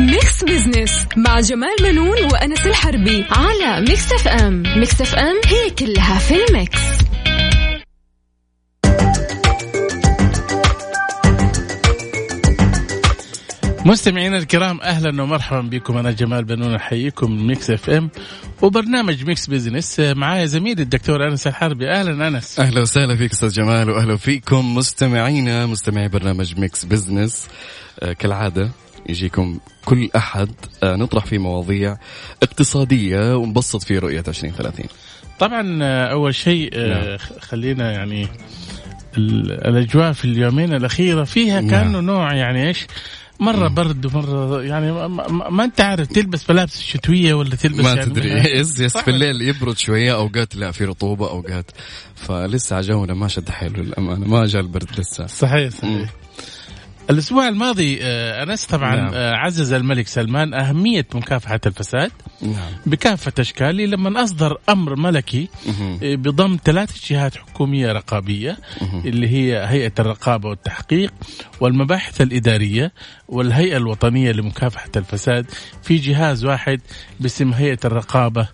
Mix Business مع جمال بنون وأنس الحربي على Mix FM. Mix FM هي كلها في ال mix. مستمعينا الكرام أهلا ومرحبا بكم. أنا جمال بنون أحييكم من Mix FM وبرنامج Mix Business معايا زميلي الدكتور أنس الحربي. أهلا أنس. أهلا وسهلا فيك أستاذ جمال واهلا فيكم مستمعينا مستمعي برنامج Mix Business آه كالعادة يجيكم كل أحد آه نطرح فيه مواضيع اقتصادية ونبسط في رؤية 2030 طبعا آه أول شيء آه نعم. خلينا يعني الأجواء في اليومين الأخيرة فيها كأنه نعم. نوع يعني إيش؟ مرة برد ومرة يعني ما, أنت عارف تلبس ملابس شتوية ولا تلبس ما يعني تدري. يس يس في الليل يبرد شوية اوقات لا في رطوبة اوقات فلسه جونا ما شد حيله للأمانة ما جاء البرد لسه. صحيح صحيح. الأسبوع الماضي آه، أنس طبعا نعم. آه، عزز الملك سلمان أهمية مكافحة الفساد نعم. بكافة اشكاله لما أصدر أمر ملكي آه، بضم ثلاث جهات حكومية رقابية اللي هي هيئة الرقابة والتحقيق والمباحث الإدارية والهيئة الوطنية لمكافحة الفساد في جهاز واحد باسم هيئة الرقابة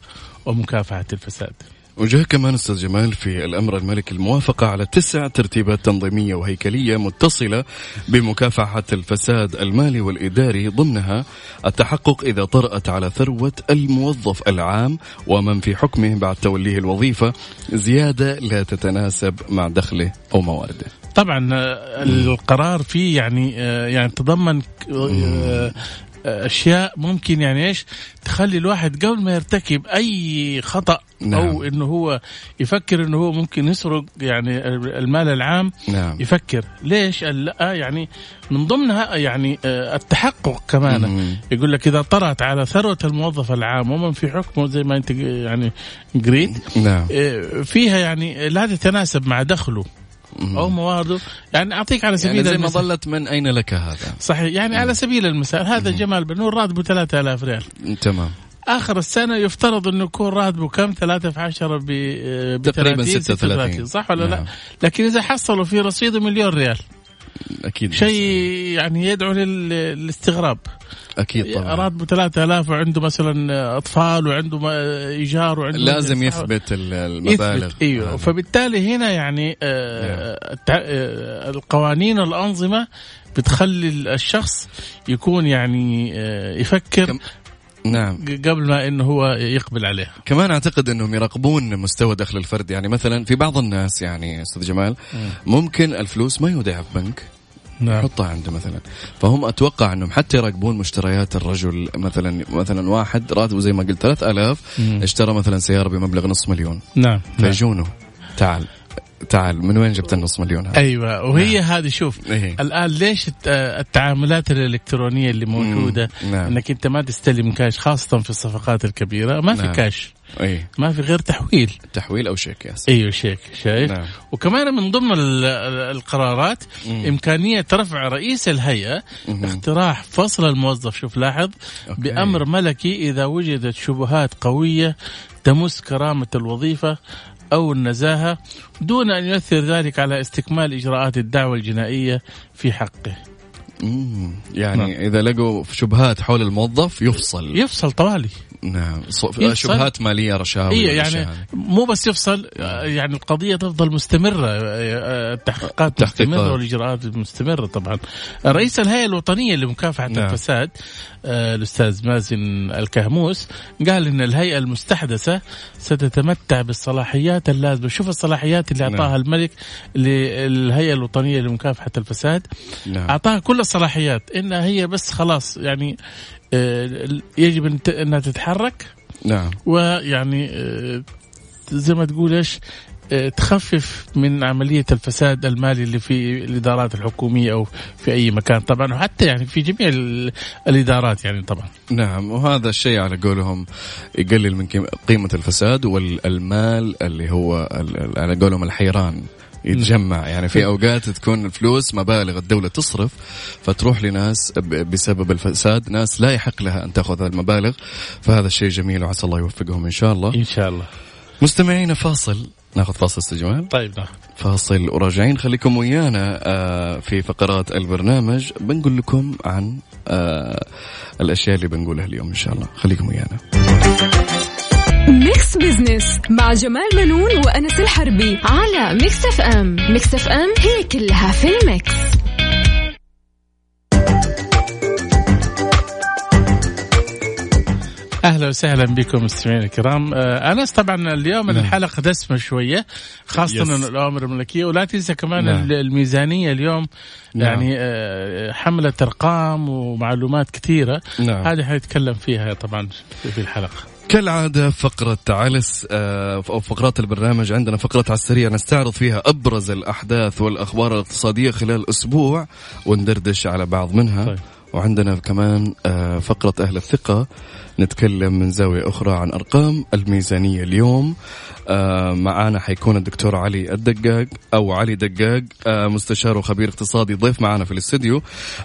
ومكافحة الفساد. وجاء كمان أستاذ جمال في الأمر الملكي الموافقة على تسع ترتيبات تنظيمية وهيكلية متصلة بمكافحة الفساد المالي والإداري ضمنها التحقق إذا طرأت على ثروة الموظف العام ومن في حكمه بعد توليه الوظيفة زيادة لا تتناسب مع دخله أو موارده. طبعا آه، القرار فيه يعني آه، يعني تضمن آه، أشياء ممكن يعني إيش تخلي الواحد قبل ما يرتكب أي خطأ نعم. أو إنه هو يفكر إنه هو ممكن يسرق يعني المال العام نعم. يفكر ليش لا يعني من ضمنها يعني آه، التحقق كمان مم. يقول لك إذا طرأت على ثروة الموظف العام ومن في حكمه زي ما أنت يعني قريت نعم. آه، فيها يعني لا تتناسب مع دخله أو موارده يعني أعطيك على سبيل يعني زي ما ظلت من أين لك هذا؟ صحيح. يعني مم. على سبيل المثال هذا مم. جمال بنور راتبه 3000 ريال. تمام. آخر السنة يفترض أنه يكون راتبه كم؟ 3 في 10 ب تقريبا 36 صح ولا نعم. لا؟ لكن إذا حصلوا في رصيده مليون ريال أكيد شيء يعني يدعو للاستغراب. أكيد طبعا. راتبه 3000 وعنده مثلا أطفال وعنده إيجار وعنده لازم يثبت المبالغ يثبت أيوه. آه. فبالتالي هنا يعني آه آه القوانين الأنظمة بتخلي الشخص يكون يعني آه يفكر نعم. قبل ما إنه هو يقبل عليها. كمان أعتقد إنهم يراقبون مستوى دخل الفرد. يعني مثلا في بعض الناس يعني أستاذ جمال ممكن الفلوس ما يودعها في بنك. نعم. حطها عنده مثلا. فهم أتوقع إنهم حتى يراقبون مشتريات الرجل. مثلا مثلا واحد راتبه زي ما قلت 3000 اشترى مثلا سيارة بمبلغ نص مليون. نعم. فيجونه. تعال. تعال من وين جبت النص مليون هذا؟ أيوه وهي نعم. هذه شوف إيه؟ الآن ليش التعاملات الإلكترونية اللي موجودة نعم. إنك أنت ما تستلم كاش خاصة في الصفقات الكبيرة ما في نعم. كاش أيه. ما في غير تحويل تحويل أو شيك yes. أيوه شيك شايف نعم. وكمان من ضمن القرارات مم. إمكانية رفع رئيس الهيئة مم. اقتراح فصل الموظف شوف لاحظ okay. بأمر ملكي إذا وجدت شبهات قوية تمس كرامة الوظيفة أو النزاهة دون أن يؤثر ذلك على استكمال إجراءات الدعوة الجنائية في حقه. يعني نعم. إذا لقوا شبهات حول الموظف يفصل يفصل طوالي نعم شبهات مالية رشاوي إيه يعني مو بس يفصل يعني القضية تفضل مستمرة التحقيقات مستمرة والإجراءات مستمرة طبعا. رئيس الهيئة الوطنية لمكافحة نعم. الفساد آه، الأستاذ مازن الكهموس قال إن الهيئة المستحدثة ستتمتع بالصلاحيات اللازمة. شوف الصلاحيات اللي أعطاها نعم. الملك للهيئة الوطنية لمكافحة الفساد. نعم. أعطاها كل الصلاحيات. انها هي بس خلاص يعني يجب أنها تتحرك. نعم. ويعني آه، زي ما تقول إيش آه، تخفف من عملية الفساد المالي اللي في الإدارات الحكومية أو في أي مكان. طبعا وحتى يعني في جميع الإدارات يعني طبعا. نعم. وهذا الشيء على قولهم يقلل من قيمة الفساد والمال اللي هو على قولهم الحيران. يتجمع. يعني في أوقات تكون الفلوس مبالغ الدولة تصرف فتروح لناس بسبب الفساد ناس لا يحق لها أن تأخذ المبالغ. فهذا الشيء جميل وعسى الله يوفقهم إن شاء الله. إن شاء الله. مستمعينا فاصل. ناخذ فاصل استجمال طيب ناخذ. فاصل وراجعين. خليكم ويانا آه، في فقرات البرنامج. بنقول لكم عن آه، الأشياء اللي بنقولها اليوم إن شاء الله. خليكم ويانا. Mix Business مع جمال بنون وأنس الحربي على Mix FM Mix FM هي كلها في ال mix أهلا وسهلا بكم مستمعينا الكرام آه، انس طبعا اليوم نعم. الحلقة دسمة شوية خاصه yes. الاوامر الملكية ولا تنسى كمان نعم. الميزانية اليوم نعم. يعني آه، حملت أرقام ومعلومات كثيرة نعم. هذه حنتكلم فيها طبعا في الحلقة كالعادة فقرة علس آه، أو فقرات البرنامج عندنا فقرة على السريع نستعرض فيها أبرز الأحداث والأخبار الاقتصادية خلال أسبوع وندردش على بعض منها. طيب. وعندنا كمان آه، فقرة أهل الثقة نتكلم من زاوية أخرى عن أرقام الميزانية اليوم. آه، معانا حيكون الدكتور علي الدقاق أو علي دقاق مستشار وخبير اقتصادي. ضيف معنا في الاستديو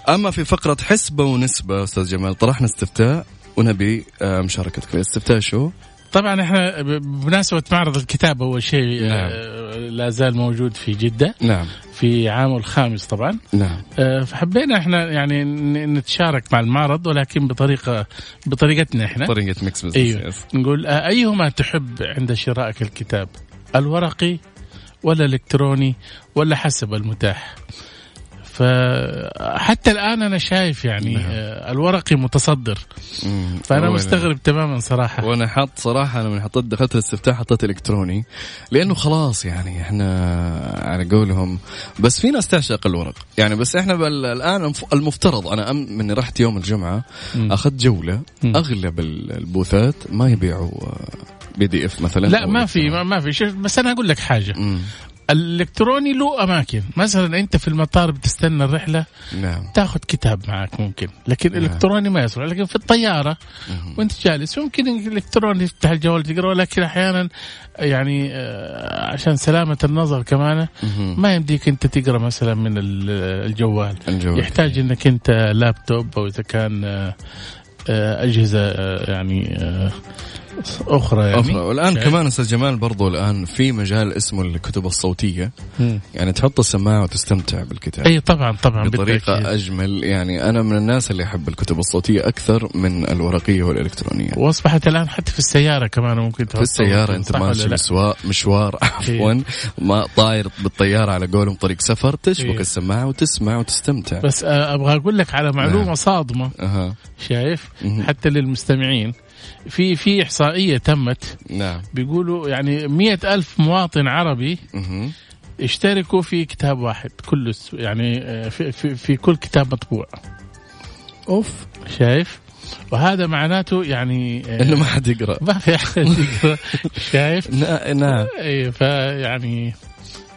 أما في فقرة حسبة ونسبة أستاذ جمال طرحنا استفتاء. ونبي آه، مشاركتك في الاستفتاء شو؟ طبعا إحنا بمناسبة معرض الكتاب أول شيء نعم. آه، لا زال موجود في جدة. نعم. في عامه الخامس طبعا. نعم. آه، فحبينا إحنا يعني نتشارك مع المعرض ولكن بطريقه بطريقتنا إحنا. طريقة Mix Business yes. نقول أيهما تحب عند شرائك الكتاب؟ الورقي ولا الإلكتروني ولا حسب المتاح؟ فحتى الآن أنا شايف يعني نعم. آه، الورقي متصدر مم. فأنا. مستغرب تماما صراحة وأنا حاط صراحة أنا من حطيت دخلت الاستفتاء حطيت إلكتروني لأنه خلاص يعني إحنا على قولهم بس في ناس تعشق الورق يعني بس إحنا الآن المف- المفترض أنا أم من رحت يوم الجمعة. أخذت جولة مم. أغلب ال- البوثات ما يبيعوا بي دي إف مثلا لا ما في. ما, ما في شوف، بس أنا أقول لك حاجة مم. الإلكتروني له أماكن مثلا أنت في المطار بتستنى الرحلة نعم تاخذ كتاب معك ممكن لكن نعم. الالكتروني ما يصلح لكن في الطيارة مم. وأنت جالس ممكن الالكتروني تفتح الجوال تقرا ولكن أحيانا يعني آه، عشان سلامة النظر كمان مم. ما يمديك أنت تقرأ مثلا من ال- الجوال الجوال. يحتاج إنك أنت لابتوب أو إذا كان آه، آه، أجهزة يعني أخرى يعني أفضل. والآن شايف؟ كمان أستاذ جمال برضو الآن في مجال اسمه الكتب الصوتية مم. يعني تحط السماعة وتستمتع بالكتاب اي طبعا طبعا بطريقة بالتأكيد. أجمل يعني أنا من الناس اللي أحب الكتب الصوتية أكثر من الورقية والإلكترونية وأصبحت الآن حتى في السيارة كمان ممكن في السيارة أنت صح ولا ماشي؟ مسوا مشوار عفوا ما طاير بالطيارة على قولهم طريق سفر تشبك إيه. السماعة وتسمع وتستمتع بس آه، أبغى أقول لك على معلومة نعم. صادمة أها شايف مهم. حتى للمستمعين في في إحصائية تمت. نعم. بيقولوا يعني مئة ألف مواطن عربي. اشتركوا في كتاب واحد كل يعني آه، في, في, في كل كتاب مطبوع. أوف. شايف؟ وهذا معناته يعني آه، إنه ما حد يقرأ. ما في أحد يقرأ. شايف؟ نعم. اي فيعني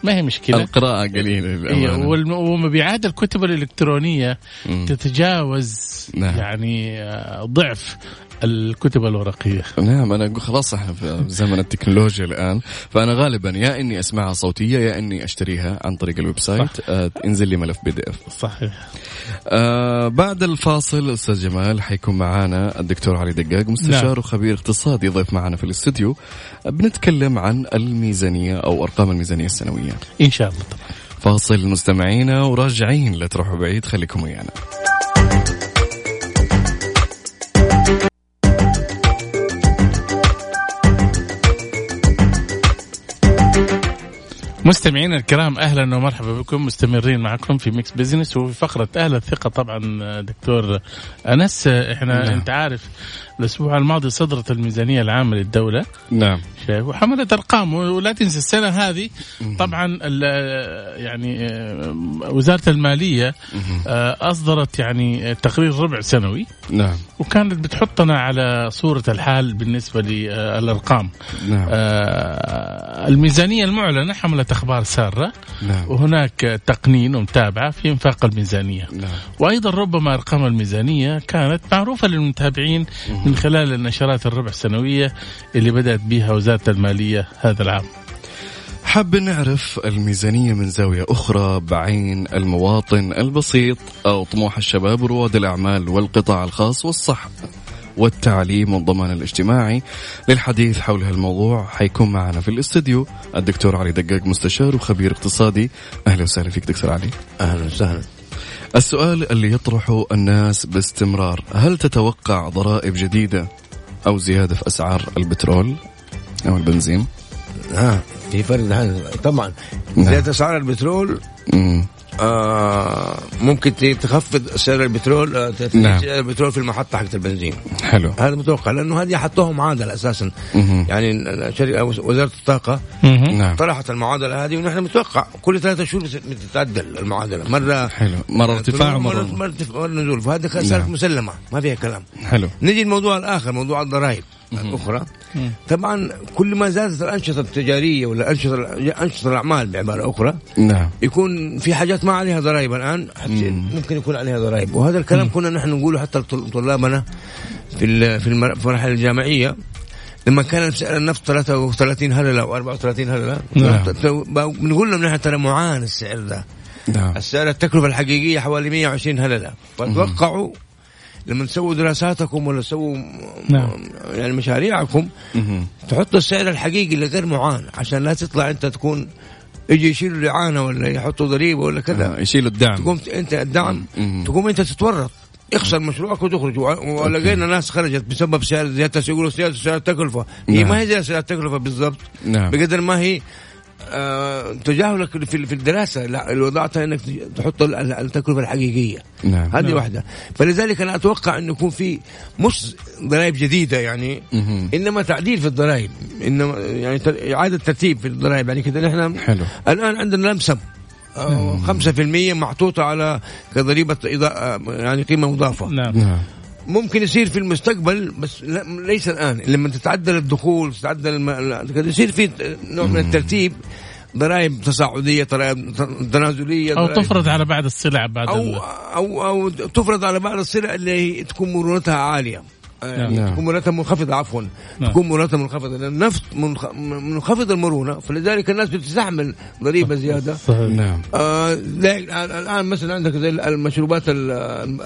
ما هي مشكلة. القراءة قليلة إيه، ومبيعات الكتب الإلكترونية مم. تتجاوز نعم. يعني آه، ضعف الكتب الورقية. نعم أنا أقول خلاص إحنا في زمن التكنولوجيا الآن. فأنا غالبا يا إني أسمعها صوتية يا إني أشتريها عن طريق ال website آه انزل لي ملف PDF. صحيح. آه بعد الفاصل أستاذ جمال حيكون معانا الدكتور علي دقاق مستشار نعم. وخبير اقتصادي ضيف معنا في الاستوديو. آه، بنتكلم عن الميزانية أو أرقام الميزانية السنوية. إن شاء الله طبعا. فاصل مستمعينا وراجعين. لا تروحوا بعيد خليكم ويانا. مستمعينا الكرام أهلا ومرحبا بكم. مستمرين معكم في Mix Business وفي فقرة أهل الثقة طبعا دكتور أنس. إحنا نعم. أنت عارف الأسبوع الماضي صدرت الميزانية العامة للدولة. نعم. شايف وحملت ارقام ولا تنسى السنة هذه. طبعا يعني آه، وزارة المالية آه، أصدرت يعني تقرير ربع سنوي. نعم. وكانت بتحطنا على صورة الحال بالنسبة للأرقام. نعم. آه، الميزانية المعلنة حملت أخبار سارة. نعم. وهناك تقنين ومتابعه في إنفاق الميزانية. نعم. وأيضا ربما أرقام الميزانية كانت معروفة للمتابعين من خلال النشرات الربع سنوية اللي بدأت بها وزارة المالية هذا العام. حاب نعرف الميزانية من زاوية أخرى بعين المواطن البسيط أو طموح الشباب ورواد الأعمال والقطاع الخاص والصحة والتعليم والضمان الاجتماعي للحديث حول هالموضوع. حيكون معنا في الاستديو الدكتور علي دقاق مستشار وخبير اقتصادي. أهلا وسهلا فيك دكتور علي. أهلا وسهلا. السؤال اللي يطرحه الناس باستمرار هل تتوقع ضرائب جديدة أو زيادة في أسعار البترول؟ أو البنزين؟ ها. في فرق طبعا. نعم. زيادة اسعار البترول مم. آه ممكن تخفض سعر البترول آه، نعم. سعر البترول في المحطة حقت البنزين. حلو. هذا متوقع لأنه هذه حطوها معادلة أساسا. مهم. يعني شركة وزارة الطاقة مهم. نعم. طرحت المعادلة هذه ونحن متوقع كل ثلاثة شهور بت- بتتعدل المعادلة. مرة حلو. مرة ارتفاع مرة, ارتفاع- مرة نزول. فهذه صارت نعم. مسلمة ما فيها كلام. حلو. نجي الموضوع الآخر موضوع الضرائب. الأخرى طبعا كل ما زادت الأنشطة التجارية ولا أنشطة أنشطة الأعمال بعبارة أخرى نعم. يكون في حاجات ما عليها ضرائب الآن حتى ممكن يكون عليها ضرائب. وهذا الكلام كنا نحن نقوله حتى طلابنا في في المر- في المراحل الجامعية. لما كان سعر النفط 33 هللة أو 34 هللة نعم. بنقول لهم نحن ترى معان السعر ده. نعم. السعر التكلفة الحقيقية حوالي 120 هللة. فتوقعوا لما تسووا دراساتكم ولا تسووا نعم. يعني مشاريعكم مهم. تحط السعر الحقيقي لغير معان عشان لا تطلع انت تكون يجي يشيلوا الاعانه ولا يحطوا ضريبة ولا كذا. آه، يشيلوا الدعم. تقوم انت الدعم مم. تقوم انت تتورط. يخسر مشروعك وتخرج. ولقينا ناس خرجت بسبب سعر زيادة يقولوا زياده سعر التكلفه هي نعم. ما هي زياده سعر التكلفه بالضبط. نعم. بقدر ما هي آه تجاهلك في في الدراسة. لا، اللي وضعتها إنك تحط ال- ال- التكلفة الحقيقية. نعم. هذه نعم. واحدة. فلذلك أنا أتوقع انه يكون في مش ضرائب جديدة يعني مهم. إنما تعديل في الضرائب. إنما يعني إعادة ترتيب في الضرائب. يعني كذا نحن حلو. الآن عندنا لمسم آه، 5% محطوطة على كضريبة يعني قيمة مضافة. نعم. نعم. ممكن يصير في المستقبل بس لا ليس الآن. لما تتعدل الدخول تتعدل الم... يصير في نوع من الترتيب ضرائب تصاعدية ضرائب تنازلية أو ضرائب تفرض على بعض السلع بعد أو ال- أو أو تفرض على بعض السلع اللي تكون مرونتها عالية. يعني نعم. تكون مرونتها منخفضة عفوا نعم. تكون مرونتها منخفضة لأن النفط منخ- منخفض المرونة فلذلك الناس بتستحمل ضريبة زيادة صحيح. نعم آه لا الآن مثلا عندك زي المشروبات ال-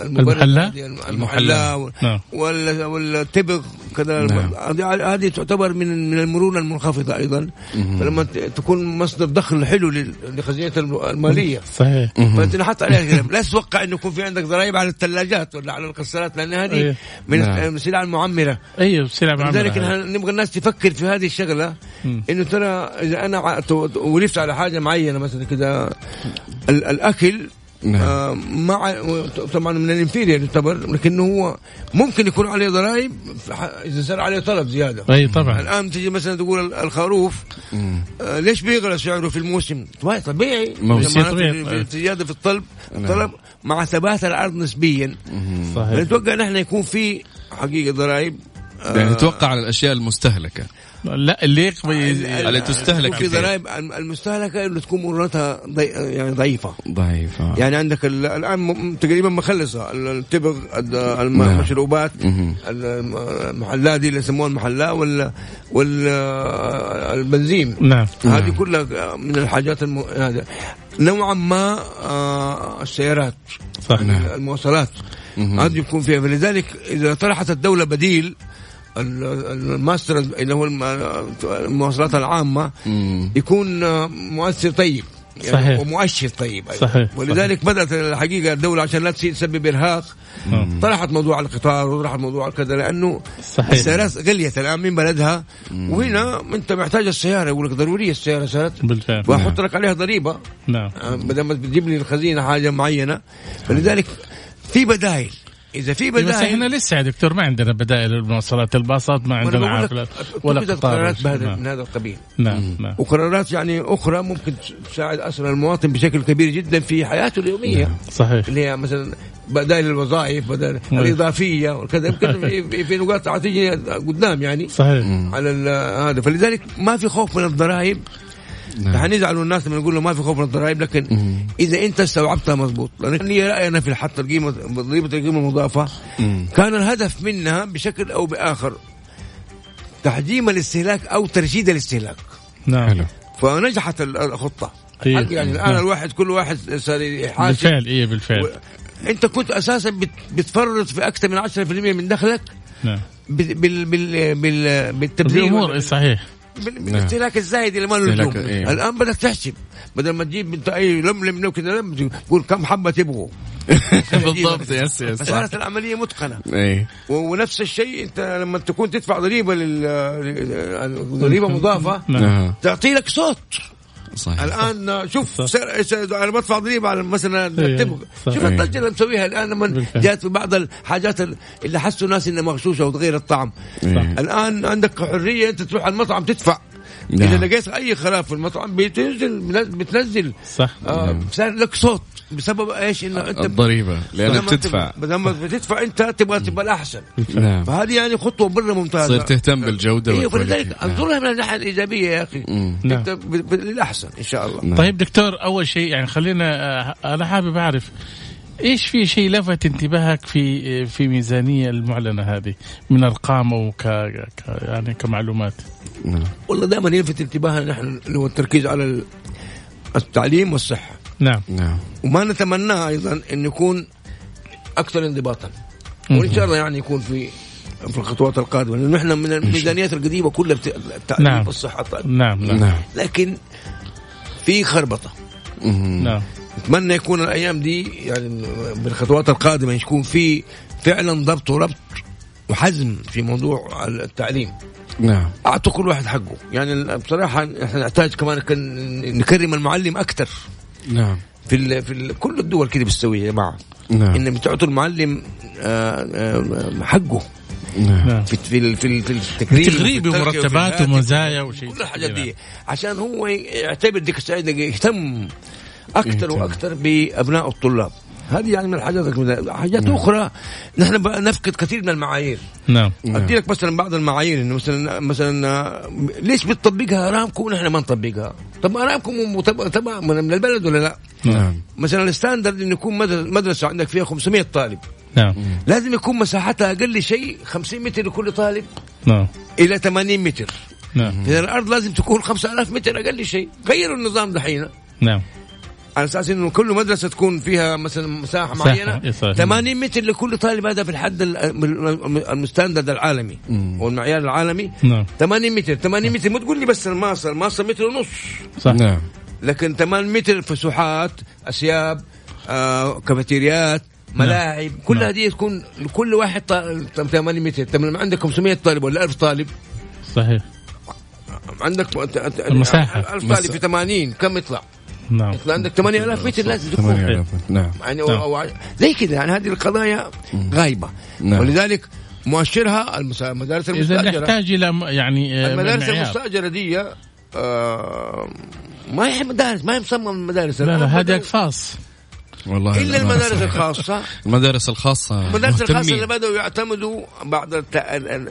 المبردة المحلاة؟ هذه، المحلاة نعم. وال- والتبغ كذا نعم. هذه تعتبر من من المرونة المنخفضة أيضا فلما ت- تكون مصدر دخل حلو لخزينة الم- المالية صحيح فأنت نحط عليها لا تتوقع انه يكون في عندك ضرائب على الثلاجات ولا على الغسالات لأن هذه. من نعم. السلع المعمرة أيوه سلع لذلك معمرة نحن نبغى الناس تفكر في هذه الشغلة. إنه ترى إذا أنا ولفت على حاجة معينة مثلا كذا ال- الأكل نعم. آه مع طبعا من الانفيرير يعتبر لكنه هو ممكن يكون عليه ضرائب إذا صار عليه طلب زيادة أي طبعا الآن تجي مثلا تقول ال- الخروف. آه ليش بيغلى سعره في الموسم؟ طبيعي طبيعي زيادة في الطلب نعم. الطلب مع ثبات العرض نسبيا صحيح نتوقع نحن يكون في حقيقة ضرائب آه، يعني توقع على الأشياء المستهلكة. لا اللي اللي تستهلك في. ضرائب المستهلكة إنه تكون مرونتها ضي... يعني ضعيفة. ضعيفة. يعني عندك ال- الآن م- تقريبا مخلصة ال- التبغ نعم. المشروبات المحلات دي اللي يسموها المحلات وال والبنزين نعم. هذه كلها من الحاجات الم... هذا نوعا ما آه، السيارات صح. نعم. المواصلات. هذه يكون فيها فلذلك إذا طرحت الدولة بديل ال- الماستر اللي هو الم- المواصلات العامة مم. يكون مؤثر طيب يعني صحيح. ومؤشر طيب أيضا. صحيح. ولذلك بدأت الحقيقة الدولة عشان لا تسبب إرهاق نعم. طرحت موضوع القطار وطرحت موضوع كذا لأنه صحيح. السيارات غليت الآن من بلدها وهنا أنت محتاج السيارة يقول لك ضرورية السيارة صارت بالفعل وأحط لك عليها ضريبة نعم آه، بدل ما بتجيب لي الخزينة حاجة معينة فلذلك في بدائل. إذا في بس بدائل إحنا لسه يا دكتور ما عندنا بدائل المواصلات الباصات ما عندنا عافلات ولا اتخذت قطار. قرارات بهذا نعم. من هذا القبيل. نعم نعم. وقرارات يعني أخرى ممكن تساعد أصلا المواطن بشكل كبير جدا في حياته اليومية. صحيح. اللي هي مثلا بدائل الوظائف بدائل نعم. الإضافية وكذا يمكن في- في, نقاط حتيجي قدام يعني. صحيح. على هذا. فلذلك ما في خوف من الضرائب. نعم. حنزعلوا الناس لما نقول له ما في خوف من الضرائب لكن إذا أنت استوعبتها مضبوط. لأن لي راي أنا في حط القيمه ضريبة القيمة المضافة. مم. كان الهدف منها بشكل أو بآخر تحجيم الاستهلاك أو ترشيد الاستهلاك. نعم. حلو. فنجحت ال- الخطة. إيه. يعني الآن نعم. الواحد كل واحد صار يحاسب. بالفعل إيه بالفعل. و... أنت كنت أساسا بت... بتفرط في أكثر من 10% من دخلك نعم. بال... بال... بال... بال... بالتبذير. الأمور ولا- صحيح بالاستهلاك الزايد اللي ما له لزوم إيه. الآن بدك تحسب بدل ما تجيب أنت أي لملم لو كذا لم تقول كم حبة تبغوا. بالضبط yes yes. بس صح صارت العملية متقنة. اي و- ونفس الشيء أنت لما تكون تدفع ضريبة لل ضريبة مضافة نعم. تعطي لك صوت. صحيح الآن شوف. أنا بدفع ضريبه على مثلا إيه، نكتب صح. شوف الضجه اللي مسويها الآن لما. جات في بعض الحاجات اللي حسوا الناس إنها مغشوشة وتغير الطعم إيه. الآن عندك حرية أنت تروح المطعم تدفع نعم. اذا لقيت أي خلاف في المطعم بتنزل بتنزل صح آه صار لك صوت بسبب إيش إنه أنت الضريبة لأنك لما تدفع تبغى- لما بتدفع أنت تبغى تبغى الأحسن نعم فهذه يعني خطوة مره ممتازة تصير تهتم بالجودة أيوه. فلذلك انظرها من الناحية الإيجابية يا أخي. نعم. انت للأحسن إن شاء الله نعم. طيب دكتور أول شيء يعني خلينا آه، أنا حابب أعرف إيش في شيء لفت انتباهك في في ميزانية المعلنة هذه من أرقام أو ك يعني كمعلومات؟ نعم. والله دائما يلفت انتباهنا نحن اللي هو التركيز على ال- التعليم والصحة. نعم. نعم. وما نتمناه أيضا إن يكون أكثر انضباطا. وإن شاء الله يعني يكون في في الخطوات القادمة لأنه إحنا من الميزانيات القديمة كلها بت- التعليم نعم. والصحة. التعليم. نعم نعم. نعم. لكن في خربطة. نعم. أتمنى يكون الأيام دي يعني بالخطوات القادمة يكون في فعلا ضبط وربط وحزم في موضوع التعليم. نعم. أعطوا كل واحد حقه. يعني بصراحة إحنا نحتاج كمان نكرم المعلم أكثر نعم. في ال في ال كل الدول كده بتسوي يا جماعة. نعم. إن بتعطوا المعلم آه، آه، حقه. نعم. نعم. في في في في التكريم الهاتف ومزايا وشيء كل الحاجات. دي. عشان هو يعتبر ديك إنه يهتم أكثر يهتم. وأكثر بأبناء الطلاب. هذه يعني من الحاجات حاجات أخرى نحن نفقد كثير من المعايير. نعم. نعم. أدي لك مثلا بعض المعايير إنه مثلا مثلا ليش بتطبقها أرامكو؟ ونحن ما نطبقها؟ طب أرامكو تبع من البلد ولا لا؟ نعم. مثلا الستاندرد إنه يكون مدر- مدرسة عندك فيها 500 طالب. نعم. لازم يكون مساحتها أقل شيء 50 متر لكل طالب. نعم. إلى 80 متر. نعم. إذا الأرض لازم تكون 5000 متر أقل شيء. غيروا النظام دحين. نعم. على أساس إنه كل مدرسة تكون فيها مثلا مساحة مساحة، معينة صحيح. 80 متر لكل طالب هذا في الحد ال- الم- المستندرد العالمي مم. والمعيار العالمي نعم 80 متر 80 متر مو تقول لي بس الماصه الماصه متر ونص صح نعم لكن 8 متر فسحات أسياب آه، كافيتريات ملاعب كل نعم. هذه تكون لكل واحد طا- 8 متر عندك 500 طالب ولا 1000 طالب صحيح عندك المساحة. 1000 طالب في 80 كم يطلع؟ نعم يطلع عندك 8000 متر لازم تكون 8000 نعم يعني نعم. أو زي كذا يعني هذه القضايا غايبة نعم. ولذلك مؤشرها المسا- المدارس إذا المستأجرة نحتاج إلى يعني آه، المدارس. المستأجرة دي آه ما هي مدارس ما هي مصمم المدارس لا لا هذه اقفاص والله إلا لا، المدارس. الخاصة المدارس الخاصة المدارس الخاصة. اللي بدأوا يعتمدوا الت-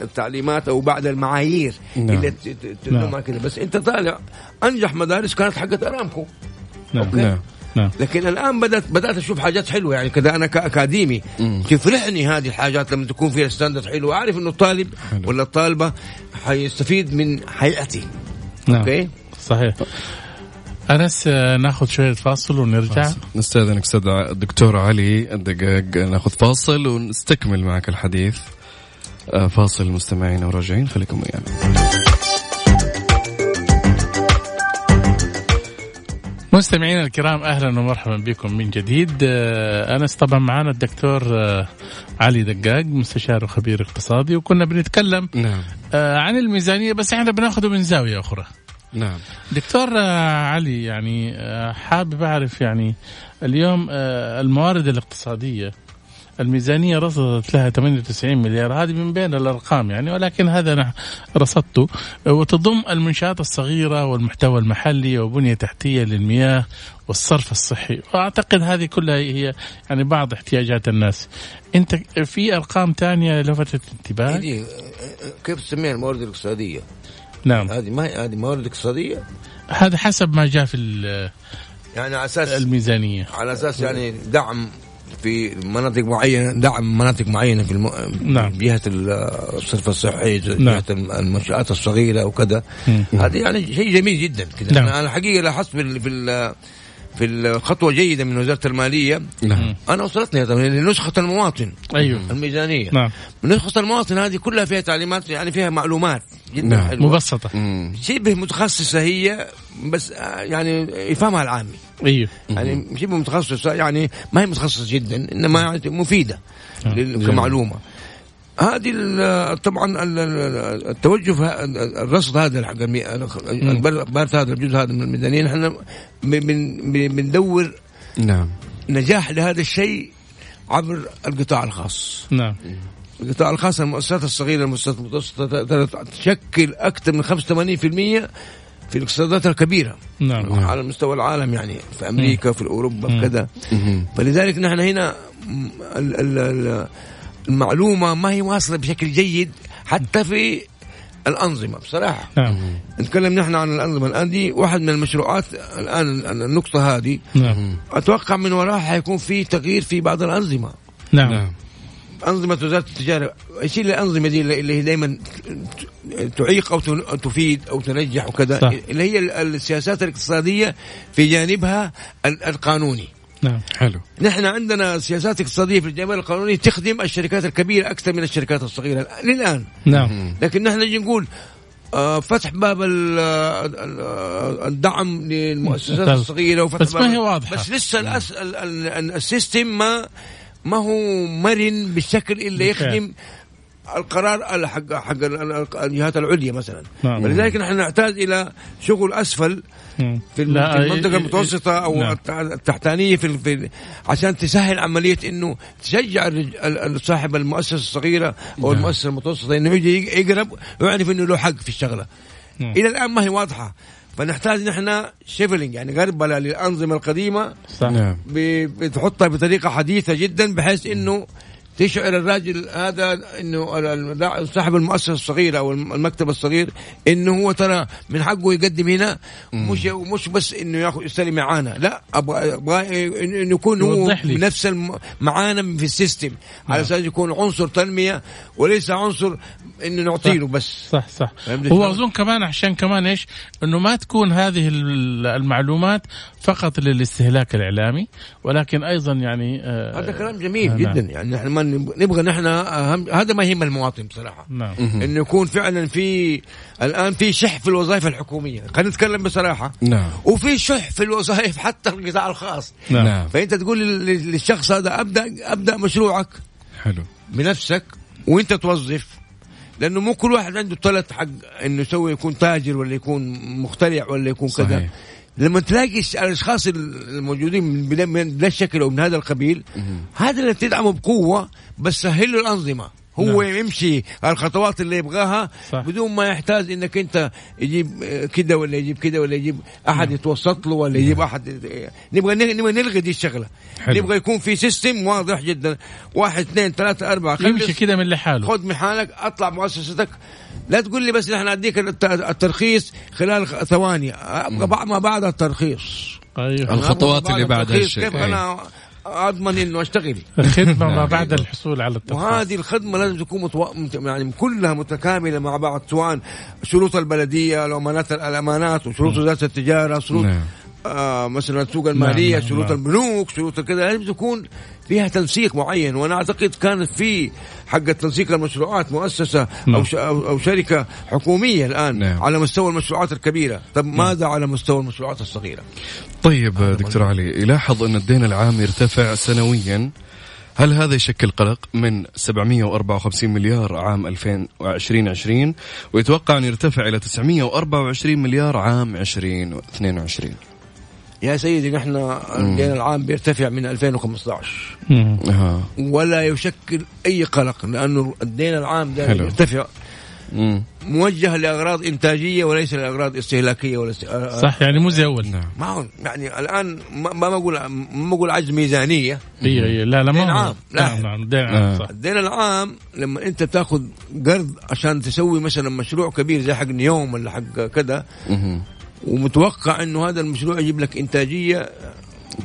التعليمات أو بعد المعايير نعم. اللي ت- ت- ت- نعم. كده بس أنت طالع أنجح مدارس كانت حقت أرامكو نعم. okay. نعم. نعم. لكن الآن بدات بدأت أشوف حاجات حلوة. يعني كذا أنا كاكاديمي مم. تفرحني هذه الحاجات لما تكون فيها standard حلو. أعرف إنه الطالب حلو. ولا الطالبة حيستفيد من حياتي. نعم. أوكي؟ صحيح. أنس ناخذ شوية فاصل ونرجع. نستأذنك أستاذ الدكتور علي الدقاق ناخذ فاصل ونستكمل معك الحديث. آه، فاصل مستمعين وراجعين. خليكم ويانا. مستمعينا الكرام أهلا ومرحبا بكم من جديد. آه، أنس طبعا معنا الدكتور آه، علي دقاق مستشار وخبير اقتصادي وكنا بنتكلم نعم. آه، عن الميزانية بس إحنا بناخذه من زاوية أخرى. نعم. دكتور علي يعني حابب أعرف يعني اليوم الموارد الاقتصادية الميزانية رصدت لها 98 مليار. هذه من بين الأرقام يعني ولكن هذا أنا رصدته. وتضم المنشآت الصغيرة والمحتوى المحلي وبنية تحتية للمياه والصرف الصحي. وأعتقد هذه كلها هي يعني بعض احتياجات الناس. أنت في أرقام ثانية لفتت انتباهك؟ هذه كيف تسميها الموارد الاقتصادية؟ نعم. هذه ما هي هذه موارد اقتصادية؟ هذا حسب ما جاء في يعني على أساس الميزانية. على أساس يعني دعم في مناطق معينة دعم مناطق معينة في الم... نعم. جهة الصرف الصحي نعم. جهه المنشآت الصغيرة وكذا. هذه يعني شيء جميل جدا كذا نعم. أنا أنا حقيقه لاحظت في ال- في ال- في الخطوة جيدة من وزارة المالية. نعم. أنا وصلتني هذا نسخة المواطن. أيوه. الميزانية. نعم. نسخة المواطن هذه كلها فيها تعليمات يعني فيها معلومات. جدا نعم. حلوة. مبسطة. مم. شبه متخصصة هي بس آه، يعني يفهمها العامي. أيوه. يعني شبه متخصصة يعني ما هي متخصصة جدا إنما يعني مفيدة لل- كمعلومة. هذه طبعا ال- ال- التوجه الرصد هذا حق البارت هذا الجزء هذا من الميدانيه نحن بن- بن- بندور نعم. نجاح لهذا الشيء عبر القطاع الخاص. نعم. القطاع الخاص المؤسسات الصغيرة المؤسسات المتوسطة تشكل أكثر من 85% في الاقتصادات الكبيرة. نعم. على مستوى العالم يعني في أمريكا في أوروبا كذا. فلذلك نحن هنا م- ال- ال- ال- المعلومة ما هي واصلة بشكل جيد حتى في الأنظمة بصراحة. نعم. نتكلم نحن عن الأنظمة الآن دي واحد من المشروعات الآن النقطة هذه. نعم. أتوقع من وراها حيكون في تغيير في بعض الأنظمة. نعم. نعم. أنظمة وزارة التجارة إيش الأنظمة دي اللي هي دائما تعيق أو تفيد أو تنجح وكذا صح. اللي هي ال- السياسات الاقتصادية في جانبها ال- القانوني. نعم حلو نحن عندنا سياسات اقتصادية في الجانب القانوني تخدم الشركات الكبيرة أكثر من الشركات الصغيرة للآن نعم لكن نحن نجي نقول آه، فتح باب ال- ال- الدعم للمؤسسات طيب. الصغيرة وفتح بس ما هي واضحة. بس لسه ال- السيستم ما ما هو مرن بالشكل اللي بالفعل. يخدم القرار ال- حق حق ال- ال- الجهات العليا مثلا نعم. ولذلك نحن نحتاج إلى شغل أسفل مم. في المنطقة المتوسطة أو نعم. الت- التحتانية في, عشان تسهل عملية إنه تشجع صاحب المؤسسة الصغيرة أو المؤسسة المتوسطة إنه يجي يقرب ويعرف إنه له حق في الشغلة نعم. إلى الآن ما هي واضحة فنحتاج نحن شيفلينج يعني غربله للأنظمة القديمة صح نعم بتحطها بطريقة حديثة جدا بحيث إنه تشعر الراجل هذا إنه صاحب المؤسسة الصغيرة أو الم- المكتب الصغير إنه هو ترى من حقه يقدم هنا مش مش بس إنه ياخذ يستلم معانا لا أبغى أبغى إنه يكون هو. نفس معانا في السيستم. على أساس يكون عنصر تنمية وليس عنصر إنه نعطيله بس. صح صح. هو؟ أظن كمان عشان كمان إيش؟ إنه ما تكون هذه ال- المعلومات فقط للاستهلاك الإعلامي ولكن أيضا يعني آه، هذا كلام جميل آه، جدا نعم. يعني نحن ما نبغى نحن أهم هذا ما يهم المواطن بصراحة. نعم. إنه يكون فعلا في الآن في شح في الوظائف الحكومية. خلينا نتكلم بصراحة. نعم. وفي شح في الوظائف حتى القطاع الخاص. نعم. نعم. فأنت تقول لل- للشخص هذا ابدا أبدأ مشروعك حلو. بنفسك وأنت توظف. لأنه مو كل واحد عنده طلت حق إنه يسوي يكون تاجر ولا يكون مخترع ولا يكون كذا. صحيح. لما تلاقي الأشخاص الموجودين من من ذا الشكل أو من هذا القبيل هذا اللي تدعمه بقوة بس سهل له الأنظمة. هو نعم. يمشي الخطوات اللي يبغاها صح. بدون ما يحتاج إنك أنت يجيب آه، كده ولا يجيب كده ولا يجيب أحد يتوسط له ولا يجيب أحد. نبغى نبغى نلغي دي الشغلة. حلو. نبغى يكون في system واضح جدا. واحد اثنين ثلاثة أربعة. يمشي كده من لحاله. خذ محالك أطلع مؤسستك. لا تقول لي بس نحن اديك الت- الترخيص خلال ثواني أبغى بعد ما بعد الترخيص أيوه الخطوات اللي بعد الترخيص، هالشيء. كيف أي. أنا أضمن إنه أشتغل الخدمة ما نعم. بعد الحصول على الترخيص وهذه الخدمة لازم تكون متو... مت- يعني كلها متكاملة مع بعض سواء شروط البلدية الامانات الأمانات وشروط وزاره التجارة شروط نعم. آه مثلا السوق المالية نعم، شروط نعم. البنوك شروط كذا لازم تكون فيها تنسيق معين وأنا أعتقد كانت في حق تنسيق المشروعات مؤسسة نعم. أو. أو أو شركة حكومية الآن نعم. على مستوى المشروعات الكبيرة طب ماذا على مستوى المشروعات الصغيرة طيب دكتور علي يلاحظ أن الدين العام يرتفع سنويا هل هذا يشكل قلق من 754 مليار عام 2020 ويتوقع أن يرتفع إلى 924 مليار عام 2022 يا سيدي نحن الدين العام بيرتفع من 2015 مم. ولا يشكل أي قلق لأنه الدين العام ده حلو. يرتفع مم. موجه لأغراض إنتاجية وليس لأغراض استهلاكية ولا است... صح يعني مو زي أول نعم ما هو يعني الآن ما ما بقول ما بقول عجز ميزانية اي اي لا لا ما دين عام. لا. نعم نعم دين آه. عام صح الدين العام لما أنت تأخذ قرض عشان تسوي مثلا مشروع كبير زي حق نيوم ولا حق كذا. ومتوقع إنه هذا المشروع يجيب لك إنتاجية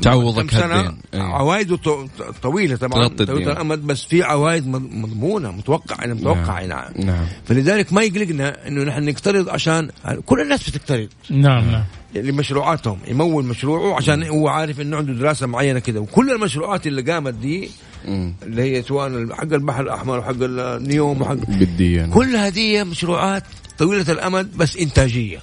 تعوضك هالدين. إيه. عوائده ط- طويلة طبعا طويلة. الامد بس في عوائد مض- مضمونة متوقع أنا متوقع نعم. نعم فلذلك ما يقلقنا إنه نحن نقترض عشان كل الناس بتقترض نعم نعم لمشروعاتهم يمول مشروعه عشان هو عارف إنه عنده دراسة معينة كده وكل المشروعات اللي قامت دي مم. اللي هي سواء حق البحر الأحمر وحق النيوم وحق بدي يعني. كل هذه مشروعات طويلة الأمد بس إنتاجية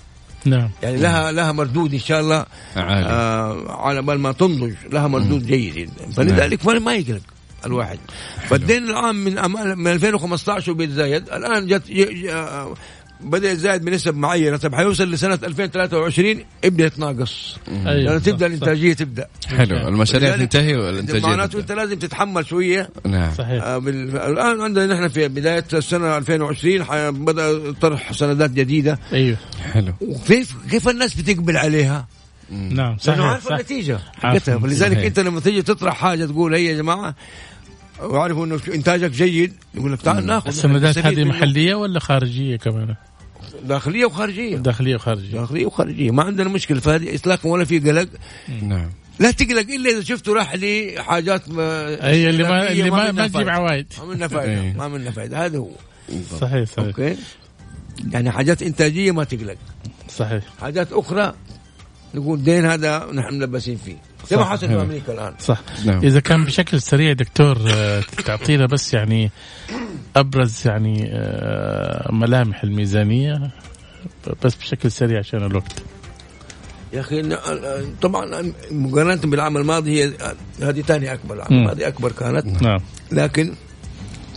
نعم. يعني لها لها مردود إن شاء الله عالي. آه على بال ما تنضج لها مردود جيد جدا. فلذلك ما ما يقلق الواحد. فالدين العام من من 2015 وبيتزايد الآن جت آه، بدأ يتزايد بنسب معينة. طب حيوصل لسنة 2023 يبدا يتناقص أيوه لأنه صح، تبدا. الإنتاجية تبدأ. حلو المشاريع تنتهي والانتاجيه معناته. أنت لازم تتحمل شوية. نعم. صحيح. آه، بال... الآن عندنا نحن في بداية السنة 2020 ح- بدأ طرح سندات جديدة. أيوه. حلو. وكيف كيف الناس بتقبل عليها؟ نعم لأنه صحيح عارف صح. النتيجة. عارف حقتها فلذلك. أنت لما تيجي تطرح حاجة تقول هي يا جماعة وعارفوا إنه إنتاجك جيد. يقول لك تعال ناخذ السندات هذه. محلية ولا خارجية كمان؟ داخلية وخارجية. داخلية وخارجية. داخلية وخارجية. ما عندنا مشكلة. فهذه اطلاقا ولا في قلق. نعم. لا تقلق إلا إذا شفته راح لحاجات ما أي اللي ما اللي ما, ما تجيب. عوائد. ما منها فائده إيه. ما منها فائده هذا هو. صحيح صحيح. أوكي. يعني حاجات إنتاجية ما تقلق. صحيح. حاجات أخرى نقول دين هذا نحن ملبسين فيه. زي ما. حصل في أمريكا الآن. صح. نعم. إذا كان بشكل سريع دكتور آه، تعطينا بس يعني أبرز يعني آه، ملامح الميزانية بس بشكل سريع عشان الوقت. يا أخي إن- طبعا مقارنة بالعام الماضي هي هذه ثاني أكبر العام. الماضي أكبر كانت. نعم. لكن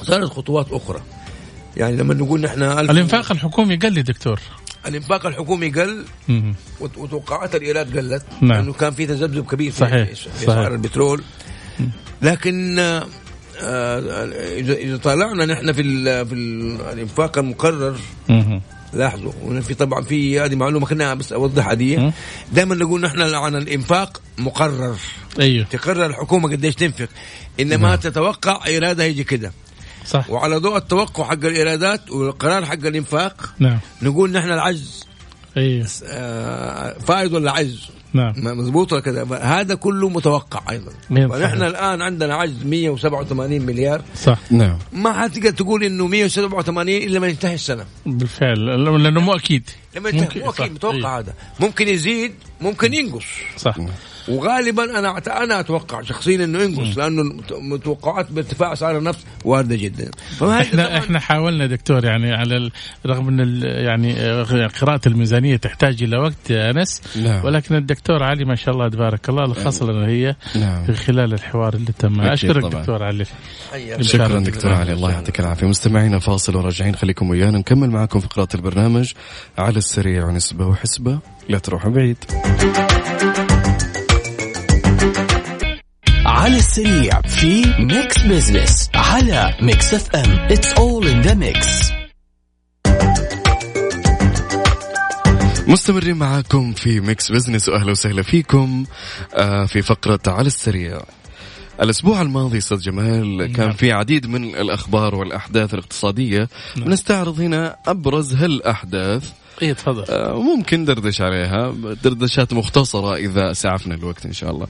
صارت خطوات أخرى. يعني لما نقول نحن الإنفاق الحكومي قل دكتور. الانفاق الحكومي قل وتوقعات الإيراد قلت نعم. لأنه كان في تذبذب كبير في صحيح. في. اسعار البترول لكن آه، اذا إذا طالعنا نحن في ال في ال الإنفاق المقرر. لاحظوا في طبعا في هذه معلومة خلينا بس اوضحها دي. دائما نقول نحن عن الإنفاق مقرر أيوه تقرر الحكومة قديش تنفق إنما تتوقع إيرادها يجي كده صح. وعلى ضوء التوقع حق الإيرادات والقرار حق الإنفاق نعم. نقول نحن العجز. أيوه آه، فائض ولا عجز؟ نعم. ما- مضبوط ولا كذا؟ هذا كله متوقع أيضا. ونحن. الآن عندنا عجز 187 مليار. صح. نعم. ما حتقدر تقول إنه 187 إلا لما ينتهي السنة. بالفعل. لأنه مو أكيد. لما ينتهي ممكن- مو أكيد. متوقع إيه. هذا. ممكن يزيد ممكن ينقص. صح. وغالبا أنا أنا أتوقع شخصيا إنه ينقص لأنه المتوقعات بارتفاع اسعار النفط واردة جدا. إحنا إحنا حاولنا دكتور يعني على رغم إن يعني آه، قراءة الميزانية تحتاج إلى وقت يا أنس. نعم. ولكن الدكتور علي ما شاء الله تبارك الله لخص لنا هي نعم. في خلال الحوار اللي تم. أشكرك طبعاً. دكتور علي. شكرا شكراً. دكتور علي. الله يعطيك العافية. مستمعينا فاصل وراجعين. خليكم ويانا. نكمل معكم فقرات البرنامج على السريع ونسبة وحسبة. لا تروحوا بعيد. على السريع في Mix Business على Mix FM it's all in the mix مستمرين معاكم في Mix Business وأهلا وسهلا فيكم آه، في فقرة على السريع. الأسبوع الماضي أستاذ جمال كان في عديد من الأخبار والأحداث الاقتصادية. بنستعرض هنا أبرز هالأحداث. اي تفضل. آه، ممكن دردش عليها. دردشات مختصرة إذا سعفنا الوقت إن شاء الله.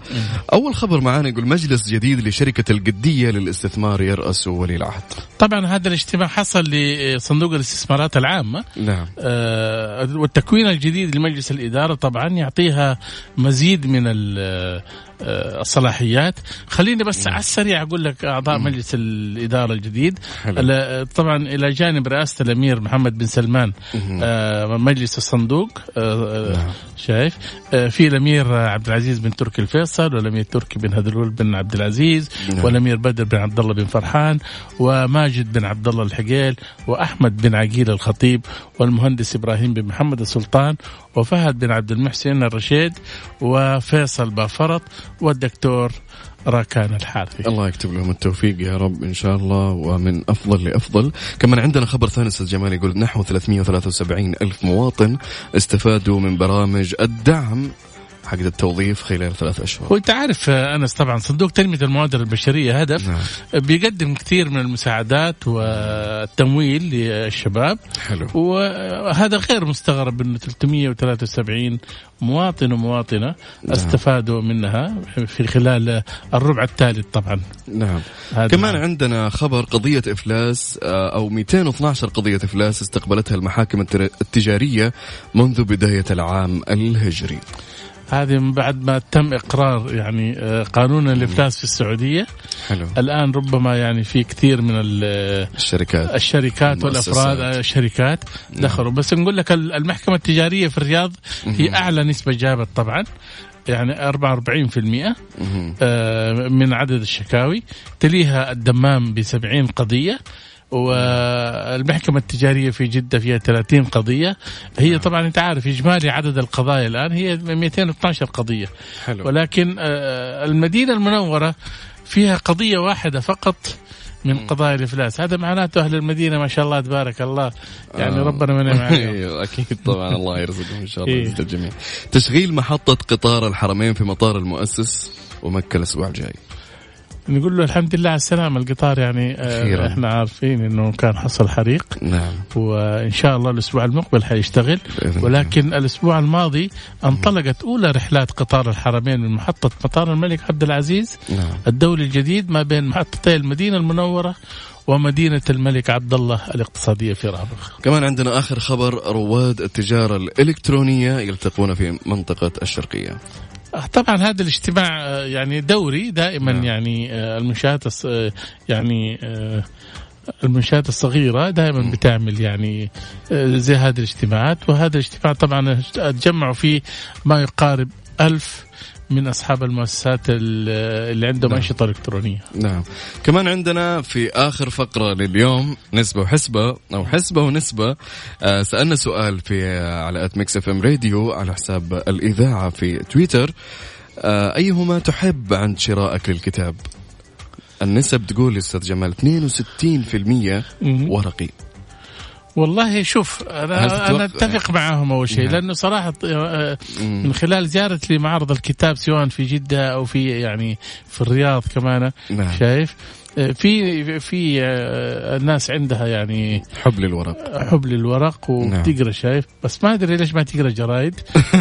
أول خبر معانا يقول مجلس جديد لشركة القدية للاستثمار يرأسه ولي العهد طبعا هذا الاجتماع حصل لصندوق الاستثمارات العامة. نعم. آه، والتكوين الجديد لمجلس الإدارة طبعا يعطيها مزيد من ال- الصلاحيات. خليني بس على السريع أقول لك أعضاء مجلس الإدارة الجديد. حلو. طبعا إلى جانب رئاسة الأمير محمد بن سلمان آه، مجلس الصندوق آه، آه، شايف. آه، في الأمير عبد العزيز بن تركي الفيصل والأمير تركي بن هذلول بن عبد العزيز نعم. والأمير بدر بن عبد الله بن فرحان وماجد بن عبد الله الحقيل وأحمد بن عقيل الخطيب والمهندس إبراهيم بن محمد السلطان وفهد بن عبد المحسن الرشيد وفيصل بافرط والدكتور راكان الحارثي. الله يكتب لهم التوفيق يا رب إن شاء الله ومن أفضل لأفضل. كمان عندنا خبر ثاني أستاذ جمال يقول نحو 373 ألف مواطن استفادوا من برامج الدعم حق التوظيف خلال ثلاث أشهر. وانت عارف أنس طبعا صندوق تنميه الموارد البشرية هدف نعم. بيقدم كثير من المساعدات والتمويل للشباب. حلو. وهذا غير مستغرب إنه 373 مواطن ومواطنة استفادوا منها في خلال الربع الثالث طبعا. نعم. كمان نعم. عندنا خبر قضية إفلاس آه، أو 212 قضية إفلاس استقبلتها المحاكم التجارية منذ بداية العام الهجري. هذه من بعد ما تم إقرار يعني آه، قانون الإفلاس في السعودية. حلو. الآن ربما يعني في كثير من ال- الشركات الشركات. والأفراد آه، الشركات دخلوا. بس نقول لك ال- المحكمة التجارية في الرياض هي أعلى نسبة جابت طبعا يعني 44% مهم. آه، من عدد الشكاوي. تليها الدمام ب 70 قضية. والمحكمة التجارية في جدة فيها 30 قضية. هي طبعا أنت عارف إجمالي عدد القضايا الآن هي 212 قضية. حلو. ولكن آه، المدينة المنورة فيها قضية واحدة فقط من قضايا الإفلاس. هذا معناته أهل المدينة ما شاء الله تبارك الله يعني آه. ربنا من عليهم. أيوه أكيد طبعا الله يرزقهم إن شاء الله إيه. الجميع. تشغيل محطة قطار الحرمين في مطار المؤسس ومكة الأسبوع الجاي. نقول له الحمد لله على السلامة. القطار يعني آه، أخيراً. إحنا عارفين إنه كان حصل حريق. نعم. وإن شاء الله الأسبوع المقبل حيشتغل. ولكن الأسبوع الماضي انطلقت أولى رحلات قطار الحرمين من محطة مطار الملك عبد العزيز. نعم. الدولي الجديد ما بين محطتي المدينة المنورة ومدينة الملك عبد الله الاقتصادية في رابغ. كمان عندنا آخر خبر رواد التجارة الإلكترونية يلتقون في منطقة الشرقية. طبعا هذا الاجتماع آه، يعني دوري دائما نعم. يعني آه، آه، يعني آه، المنشآت الصغيرة دائما بتعمل يعني آه، زي هذه الاجتماعات وهذا الاجتماع طبعا تجمعوا فيه ما يقارب ألف من أصحاب المؤسسات ال- اللي عندهم نعم. أنشطة إلكترونية. نعم. كمان عندنا في آخر فقرة لليوم نسبة وحسبة أو حسبة ونسبة. آه سألنا سؤال في آه على at Mix FM Radio على حساب الإذاعة في تويتر. آه أيهما تحب عند شرائك للكتاب؟ النسب تقول أستاذ جمال 62% مم. ورقي. والله شوف أنا أنا أتفق معاهم أول شيء نعم. لأنه صراحة آه،. من خلال زيارتي لمعرض الكتاب سواء في جدة أو في يعني في الرياض كمان نعم شايف في في آه، الناس عندها يعني حب للورق. حب للورق وتقرأ شايف. بس ما أدري ليش ما تقرأ جرايد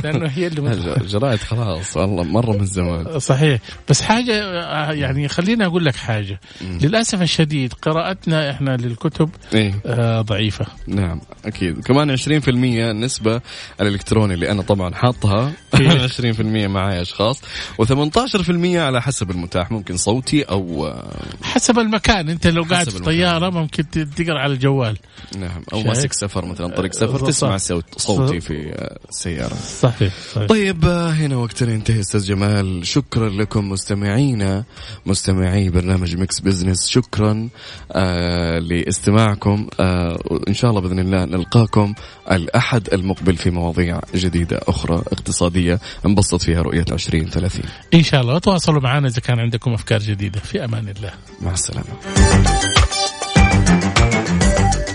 لأنه هي اللي جرائد خلاص والله مرة من زمان صحيح. بس حاجة آه، يعني خليني أقول لك حاجة. للأسف الشديد قراءتنا إحنا للكتب إيه. آه، ضعيفة. نعم أكيد. كمان 20% النسبة الإلكتروني اللي أنا طبعا حاطها 20% معي أشخاص و18% على حسب المتاح ممكن صوتي أو آه، حسب المكان. أنت لو قاعد في. طيارة ممكن تقرأ على الجوال. نعم. أو؟ ماسك سفر مثلا طريق سفر صح. تسمع صوت صوتي في آه، السياره صحيح, صحيح. طيب آه، هنا وقتنا ينتهي أستاذ جمال. شكرا لكم مستمعينا مستمعي برنامج Mix Business شكرا آه لاستماعكم. آه وان شاء الله بإذن الله نلقاكم الأحد المقبل في مواضيع جديدة أخرى اقتصادية. نبسط فيها رؤية 2030 إن شاء الله. وتواصلوا معنا إذا كان عندكم أفكار جديدة. في أمان الله. مع السلامة.